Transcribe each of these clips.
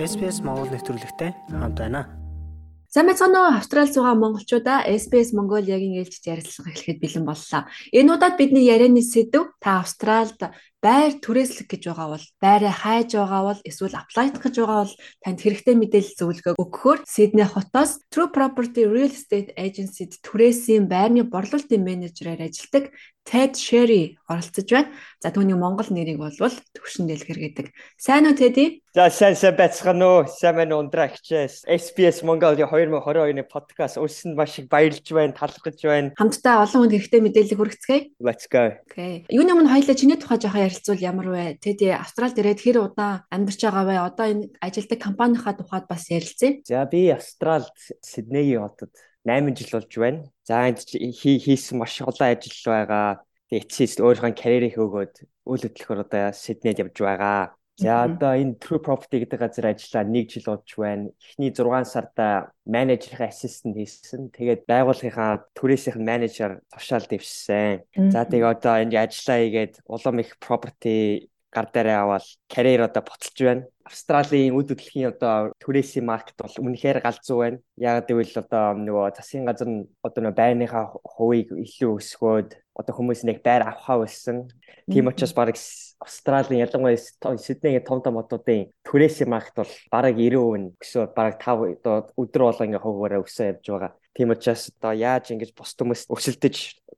SPS Монгол нэвтрүүлэгтэй хамт байна. Сайн байцгаана уу Австрали зугаа монголчуудаа SBS Mongoliaгийн ээлжид ярилцлага эхлэхэд бэлэн боллоо. Энэ удаад бидний ярианы сэдв та Австралид байр түрээслэх гэж байгаа бол байраа хайж байгаа бол эсвэл аплайдах гэж байгаа бол танд хэрэгтэй мэдээлэл зөвлөгөө өгөхөөр Сидней хотоос True Property Real Estate Agency-д түрээсийн байрны борлуулалтын менежерээр ажилладаг Ted Sherry оролцож байна. За түүний монгол нэрийг болвол Төвшин Дэлгэр гэдэг. Сайн уу Teddy? За сайн сайн байцгаана уу? Сайн байна уу ундрагчээс. SBS Mongolia 2022-ны подкаст өрсөнд маш их баярлж байна, талархаж байна. Хамтдаа олон хүнд хэрэгтэй мэдээлэл хүргэцгээе. Let's go. Окей. Юуны өмнө хоёлаа чиний тухай жоохон ярилцвал ямар вэ? Teddy Австралид ирээд хэр удаан амьдарч байгаа вэ? Одоо энэ ажилтдаг компанийнхаа тухайд бас ярилцъя. За би Австралид Сиднейгийн хотод 8 жил болж байна. За энд хийсэн маш олон ажил байгаа. Тэгээ эцсээс өөрийнхөө карьерийг өгөөд үйл хөдлөхөөр одоо Сиднейд явж байгаа. За одоо энэ True Property гэдэг газар ажиллаа 1 жил болж байна. Эхний 6 сарда менежерийн ассистент хийсэн. Тэгээд байгууллагынхаа түрээсийнх нь менежер тушаал дэвшсэн. За тэгээ одоо энэ ажиллаа хийгээд улам их property гар дээрээ аваад карьер одоо буцалж байна. Австралийн үд хөдлөхийн одоо түрээсийн маркет бол үнэхээр галзуу байна. Яг гэвэл одоо нөгөө засгийн газар нь одоо нөгөө байрныхаа хувийг илүү өсгөөд одоо хүмүүс нэг байр авахаа болсон. Тийм учраас баг Австралийн ялангуяа Сиднейгийн том том хотуудын түрээсийн маркет бол бараг 90% өсөө бараг 5 одоо өдөр болго ингээ хуваараа өсөө явж байгаа. Тийм учраас одоо яаж ингэж бус хүмүүс өсөлдөж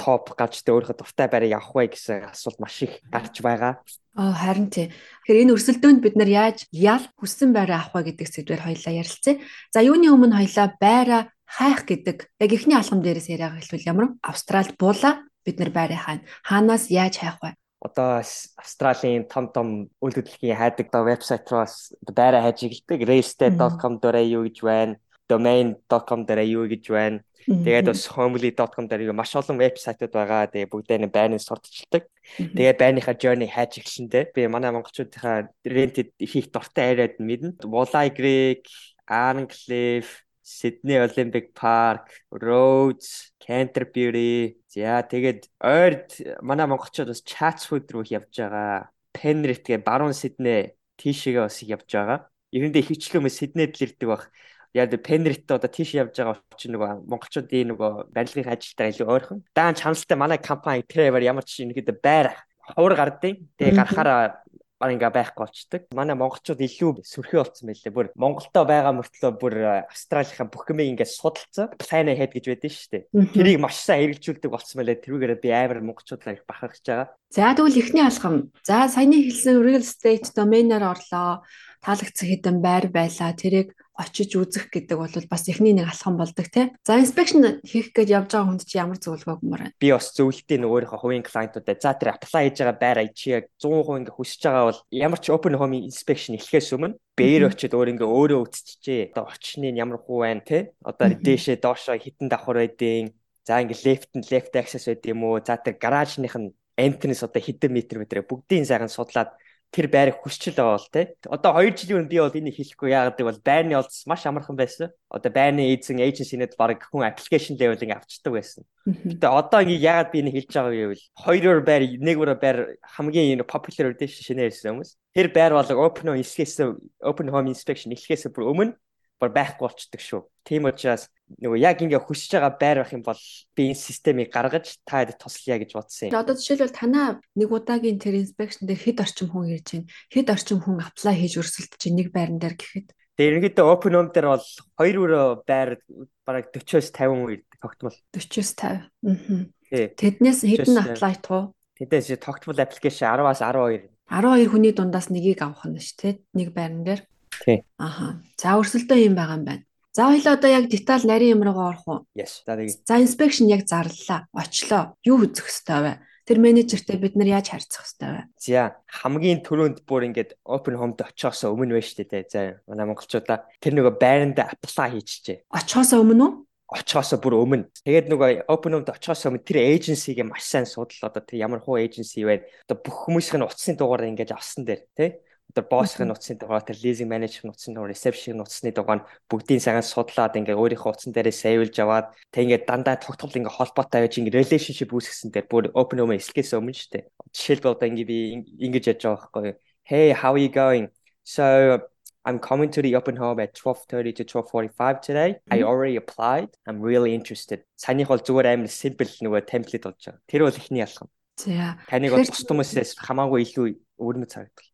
топ гарч тэ өөрийнхөө дуртай байрыг авах вэ гэсэн асуулт маш их гарч байгаа. Аа харин тий. Тэгэхээр энэ өрсөлдөөнд бид нар яаж ял хүссэн байраа авах вэ гэдэг сэдвээр хоёлаа ярилцъя. За юуны өмнө хоёлаа байраа хайх гэдэг яг ихний алхам дээрээс яриага хэлвэл ямар Австралид буула бид нар байраа хайна. Хаанаас яаж хайх вэ? Одоо Австралийн том том үйл хөдлөлийн хайдаг доо вебсайт руу бас байраа хайж игэлдэг realestate.com дээрээ юу гэж байна. Domain.com дээрээ юу гэж байна. Тэгээд бас homely.com дээр маш олон вебсайтууд байгаа. Тэгээ бүгдээ нэг байрны сурталчилдаг. Тэгээд байрныхаа journey хайж эхэлсэндээ би манай монголчуудынхаа rented хийх дуртай яриад мэднэ. Walleye Creek, Arncliffe, Sydney Olympic Park, Rhodes, Canterbury. За тэгээд ойрд манай монголчууд бас Chatswood руу явж байгаа. Penrith гэ баруун Sydney тийшээгээ бас явж байгаа. Эрэндээ хичлэн хүмүүс Sydney-д л ирдэг баг яг пенрит одоо тийш явж байгаа чинь нөгөө монголчуудын нөгөө барилгын ажилтаа илүү ойрхон. Даан чанартай манай компани Trevor ямар ч юм ихэд байр ховор гардыг. Тэгээ гарахаараа баг ингээ байхгүй болчдөг. Манай монголчууд илүү сөрхий болсон байлээ. Бүр Монголдо байгаа мөртлөө бүр Австралийнхаа бүх юмыг ингээ судалцсан. Plan ahead гэж байдсан шүү дээ. Тэрийг маш сайн хэрэгжүүлдэг болсон байлээ. Тэрүүгээр би амар монголчуудаар их бахархаж байгаа. За тэгвэл эхний алхам. За саяны хэлсэн real estate domain-аар орлоо. Таалагдсан хэдэн байр байлаа. Тэрийг очиж үзэх гэдэг бол бас эхний нэг алхам болдог тий. За inspection хийх гэж явж байгаа хүнд чи ямар зөвлөгөө өгмөр байна? Би бас зөвлөлтийн өөрийнхөө хувийн клиентуудад за тэр apply хийж байгаа байр чи яг 100% ингээ хүсэж байгаа бол ямар ч open home inspection эхлэхээс өмнө бээр очиод өөр ингээ өөрөө үтчихжээ. Одоо орчны нь ямар хуу байна тий. Одоо дээшээ доошоо хитэн давхар байдیں۔ За ингээ left and left access байд юм уу? За тэр гаражных нь entrance одоо хэдэн метр метр бүгдийн сайхан судлаад тэр байрыг хүсчил байгаа бол те. Одоо 2 жилийн өмнө би бол энийг хэлэхгүй яагаад гэвэл байрны олдс маш амархан байсан. Одоо байрны эзэн эйженсинэд баг хүн аппликейшн левел ингэ авчдаг байсан. Гэтэ одоо ингэ яагаад би энийг хэлж байгаа вэ гэвэл хоёроор байр нэгвэр байр хамгийн popular edition шинээр ирсэн хүмүүс. Тэр байр бол open home inspection open home inspection эхлэхээс бүр өмнө бүр байхгүй болчдөг шүү. Тийм учраас нөгөө яг ингээ хүсэж байгаа байр байх юм бол би энэ системийг гаргаж таад туслая гэж бодсон юм. Одоо жишээлбэл танаа нэг удаагийн тэр инспекшн дээр хэд орчим хүн ирж байна? Хэд орчим хүн аплай хийж өрсөлдөж чинь нэг байран дээр гэхэд Тэгээ ерөнхийдөө open home дээр бол хоёр өрөө байр бараг 40-оос 50 хүн ирдэг тогтмол. 40-оос 50. Аа. Тэднээс хэдэн аплай туу? Тэдээс тогтмол аппликейшн 10-аас 12. 12 хүний дундаас нэгийг авах нь шүү, тэ? Нэг байран дээр. Тий. Аха. За өрсөлдөө юм байгаа юм байна. За хоёлаа одоо яг деталь нарийн юм руугаа орох уу? Yes. За тэгээ. За inspection яг зарлаа. Очлоо. Юу үзэх хэвээр вэ? Тэр менежертэй бид нар яаж харьцах хэвээр вэ? За хамгийн түрүүнд бүр ингээд open home-д очихоос өмнө байж тээ. За манай монголчуудаа тэр нөгөө байранда apply хийчихжээ. Очихоос өмнө үү? очихоос бүр өмнө. Тэгээд нөгөө open home-д очихоос өмнө тэр эйженсиг маш сайн судал одоо тэр ямар хуу эйженси вэ? Одоо бүх хүмүүсийн утасны дугаар ингэж авсан дээр тий тэр боссхийн нутасны дугаар тэр лизинг менежер нутасны дугаар ресепшн нутасны дугаар бүгдийн сайхан судлаад ингээ өөрийнхөө утсан дээрээ сейвлж аваад тэг ингээ дандаа тогтмол ингээ холбоотой байж ингээ relationship үүсгэсэн дээр бүр open home эслэхээс өмнө шүү дээ. Жишээлбэл одоо ингээ би ингэж яж байгаа байхгүй. Hey how are you going? So I'm coming to the open home at 12:30 to 12:45 today. Mm -hmm. I already applied. I'm really interested. Санийх бол зүгээр амар simple нөгөө template болж байгаа. Тэр бол ихний ялгам. За. Таныг бол бус хүмүүсээс хамаагүй илүү өвөрмөц харагдал.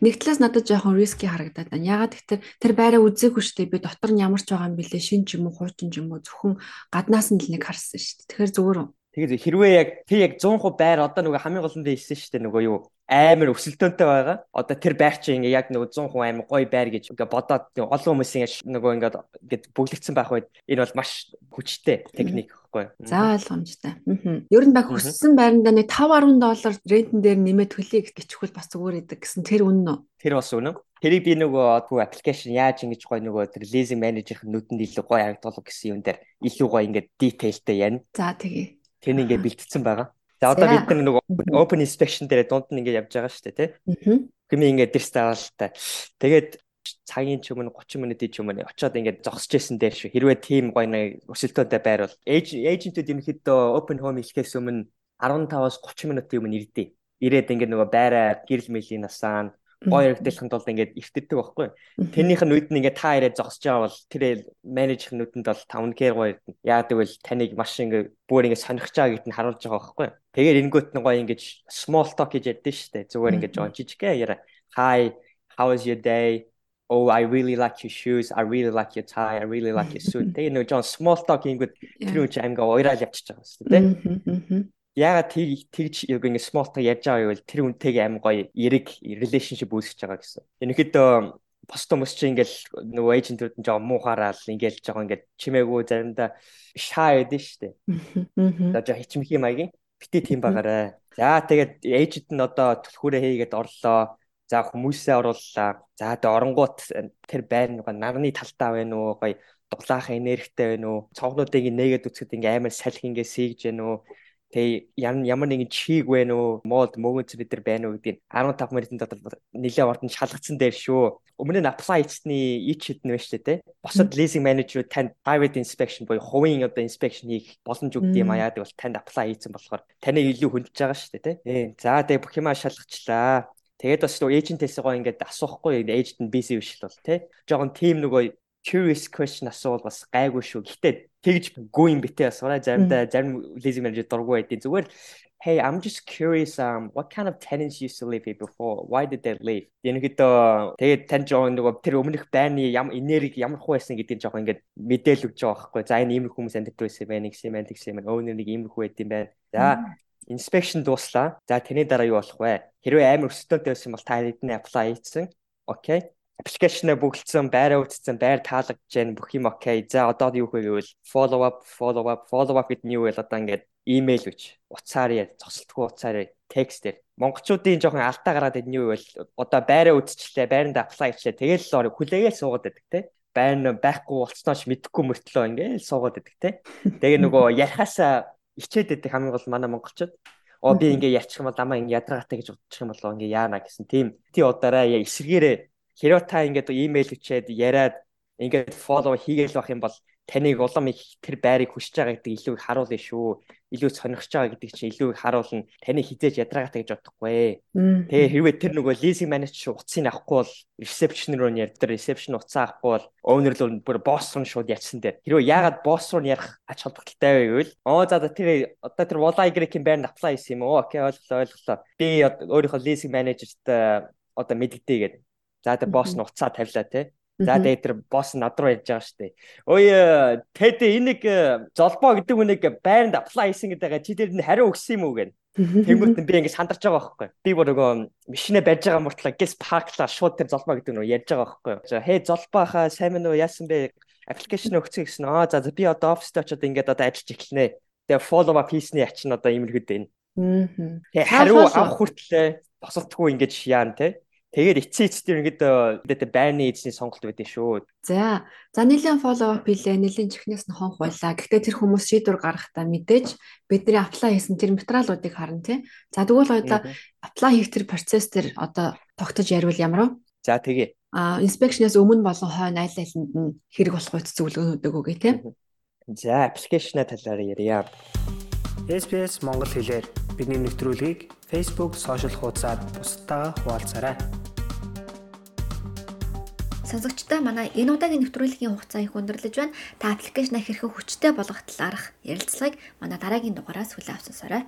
Нэг талаас надад жоохон риски харагдаад байна. Ягаад гэвэл тэр байраа үзээгүй шүү дээ. Би дотор нь ямар ч байгаа юм бэлээ. Шин ч юм уу, хуучин ч юм уу зөвхөн гаднаас нь л нэг харсан шүү дээ. Тэгэхээр зүгээр Тэгээд хэрвээ яг тий яг 100% байр одоо нөгөө хамгийн гол нь хэлсэн шүү дээ нөгөө юу амар өсөлтөөнтэй байгаа. Одоо тэр байр чинь ингээ яг нөгөө 100% амар гоё байр гэж ингээ бодоод олон хүмүүсийн нөгөө ингээд ингээд бүглэгдсэн байх үед энэ бол маш хүчтэй техник гэхгүй. За ойлгомжтой. Ер нь баг өссөн байрандаа нэг 5.10 доллар рентэн дээр нэмээд төлье гэчихвэл бас зүгээр идэг гэсэн тэр үнэн үү? Тэр бас үнэн. Тэрийг би нөгөө түү аппликейшн яаж ингэж гоё нөгөө тэр лизинг менежерийн нүдэнд илүү гоё харагдуулах гэсэн юм дээр илүү гоё ингээд дитейлтэй яана. За тэгье. Тэн ингээ бэлтгэсэн байгаа. За одоо бид нар нөгөө open inspection дээр дунд нь ингээ явж байгаа шүү дээ тий. Гэмээ ингээ дэрс даалтай. Тэгээд цагийн ч өмнө 30 минутын ч өмнө очиод ингээд зогсож байсан дээр шүү. Хэрвээ team гоё нэг өсөлтөөтэй байр бол эйжентүүд ерөнхийдөө open home хэлэхээс өмнө 15-аас 30 минутын өмнө ирдээ. Ирээд ингээд нөгөө байраа гэрэл мэлийн насаан гоё яригдлахын тулд ингээд эвтэрдэг байхгүй. Тэрнийх нь үед нь ингээд та ирээд зогсож байгаа бол тэр менежерийн нүдэнд бол 5 кэр гоё ирдэ. Яагаад гэвэл таныг маш ингээд бүр ингээд сонирхож байгаа гэдгийг нь харуулж байгаа байхгүй. Тэгээд энгөт нь гоё ингээд small talk гэж яддаг шүү дээ. Зүгээр ингээд жоо жижигхэн яра. Hi, how was your day? Oh, I really like your shoes. I really like your tie. I really like your suit. Тэгээ нөгөө жоо small talk ингэдэг тэр үуч амгаа уйраал явчихж байгаа шүү дээ яагаад тэг тэгж яг ингэ small talk яаж байгаа вэ? Тэр үнтэйг аим гоё эрэг relationship үүсгэж байгаа гэсэн. Ерөнхийдөө пост хүмүүс чи ингээл нөгөө эйжентүүд нь жоо муухараал ингээл жоо ингээд чимээгүй заримдаа shy гэдэг шүү дээ. За жоо хичмэх юм аягийн бити тийм байгаарэ. За тэгээд эйжент нь одоо түлхүүрээ хийгээд орлоо. За хүмүүсээ орууллаа. За тэгээ оронгууд тэр байр нөгөө нарны талтаа байна уу? Гоё дулаахан энергитэй байна уу? Цонхнуудыг нээгээд үцхэд ингээ амар салхи ингээ сийгж байна уу? Тэгээ ямар нэгэн чиг вэ нөө молд мөгөнц бид нар байна уу гэдгийг 15 минутын дотор нэлээд ордон шалгацсан дээр шүү. Өмнө нь apply хийсний ич хэдэн вэ шүү дээ. Босод leasing manager танд private inspection буюу хувийн одоо inspection хийх боломж өгд юм аа. Яагаад бол танд apply хийсэн болохоор таныг илүү хөндөж байгаа шүү дээ, тий. За тэгээ бүх юмаа шалгачлаа. Тэгээд бас нөгөө эйжентээс гоо ингээд асуухгүй эйжент нь busy биш л бол тий. Жогон team нөгөө curious question асуувал бас гайгүй шүү. Гэтэ тэгж гоо юм битээ асуурай заримдаа зарим lazy manager дургүй байдیں۔ Зүгээр Hey, I'm just curious um what kind of tenants used to live here before? Why did they leave? Янэгдөө тэгээд тань жоо нөгөө тэр өмнөх байрны ямар энерги ямар хуу байсан гэдгийг жоо ингээд мэдээлэл өгч байгаа байхгүй. За энэ ийм хүмүүс амьдарч байсан байх гэсэн юм гэсэн юм. Owner нэг ийм хүү байт юм байна. За inspection дууслаа. За тэрний дараа юу болох вэ? Хэрвээ амар өсөлтөнтэй байсан бол та хэдэн apply хийсэн. Окей аппликейшнээ бүгэлдсэн, байраа үүссэн, байр таалагдж जैन бүх юм окей. За одоо юу хөө гэвэл follow up, follow up, follow up гэдэг нь юу вэ? Одоо ингээд имэйл үч, утсаар яа, цогцолтгүй утсаар текстээр. Монголчуудын жоохон алдаа гараад идэх нь юу вэ? Одоо байраа үүсчлээ, байранд apply хийлээ. Тэгэл л хүлээгээл суугаад байдаг те байр нь байхгүй болцснооч мэдэхгүй мөртлөө ингээл суугаад байдаг те. Тэгээ нөгөө ярихаасаа ичээд байдаг хамгийн гол манай монголчууд. Оо би ингээ ярьчих юм бол намаа ингээ ядраатай гэж бодчих юм болоо ингээ яана гэсэн тийм. Тий удараа эсэргээрээ Хэрвээ та ингээд имэйл өчээд яриад ингээд фоллоу хийгээл байх юм бол таныг улам их тэр байрыг хүсэж байгаа гэдэг илүү их харуулна шүү. Илүү сонирхож байгаа гэдэг чинь илүү их харуулна. Таны хизээж ядраагатай гэж бодохгүй. Тэгээ хэрвээ тэр нөгөө лизинг менежер утсыг авахгүй бол ресепшн руу нь ярьдаг. Ресепшн утсаа авахгүй бол оунер руу бүр босс руу шууд ячсан дээр. Хэрвээ яагаад босс руу ярих ач холбогдолтой вэ гэвэл оо за тэр одоо тэр Y-ийн байранд apply хийсэн юм уу? Окей ойлголоо ойлголоо. Би өөрийнхөө лизинг менежерт одоо мэддэгтэй гэдэг За тэр босс нь уцаа тавилаа те. За тэгээд тэр босс над руу ярьж байгаа штэ. Ой тэд энийг э, золбоо гэдэг үнийг байранд apply хийсэн гэдэг чи тэр хариу өгсөн юм уу гэнэ. Тэнгүүт би ингэ сандарч байгаа байхгүй. Би бүр нөгөө машинаа барьж байгаа муртлаа гис парклаа шууд тэр золбоо гэдэг нь ярьж байгаа байхгүй. За хээ золбоо хаа сайн мэн үү яасан бэ? Аппликейшн өгцөө гэсэн. Аа за би одоо оффист очиод ингээд одоо ажиллаж эхэлнэ. Тэгээ follow up хийсний ач нь одоо иймэрхүүд байна. Аа. Тэгээ хариу авах хүртлээ босолтгүй ингэж яан те. Тэгээд эцсийн эцсээр ингээд одоо байрны эзний сонголт байдсан шүү. За. За нэлийн up хийлээ, нэлийн чихнээс нь хонх байлаа. Гэхдээ тэр хүмүүс шийдвэр гаргахдаа мэдээж бидний apply хийсэн тэр материалуудыг харна тий. За тэгвэл одоо apply хийх тэр процесс тэр одоо тогтож яривал ямар вэ? За тэгээ. А inspection-аас өмнө болон хойно аль алинд нь хэрэг болох үт зөвлөгөөнүүд өгөөгүй тий. За application-а талаар ярья. SPS Монгол хэлээр бидний нэвтрүүлгийг Facebook сошиал хуудасаар бусдаа хуваалцаарай. Сонсогчдоо манай энэ удаагийн нэвтрүүлгийн хугацаа их өндөрлөж байна. Та аппликейшнаа хэрхэн хүчтэй болгох талаарх ярилцлагыг манай дараагийн дугаараас хүлээн авсан сорой.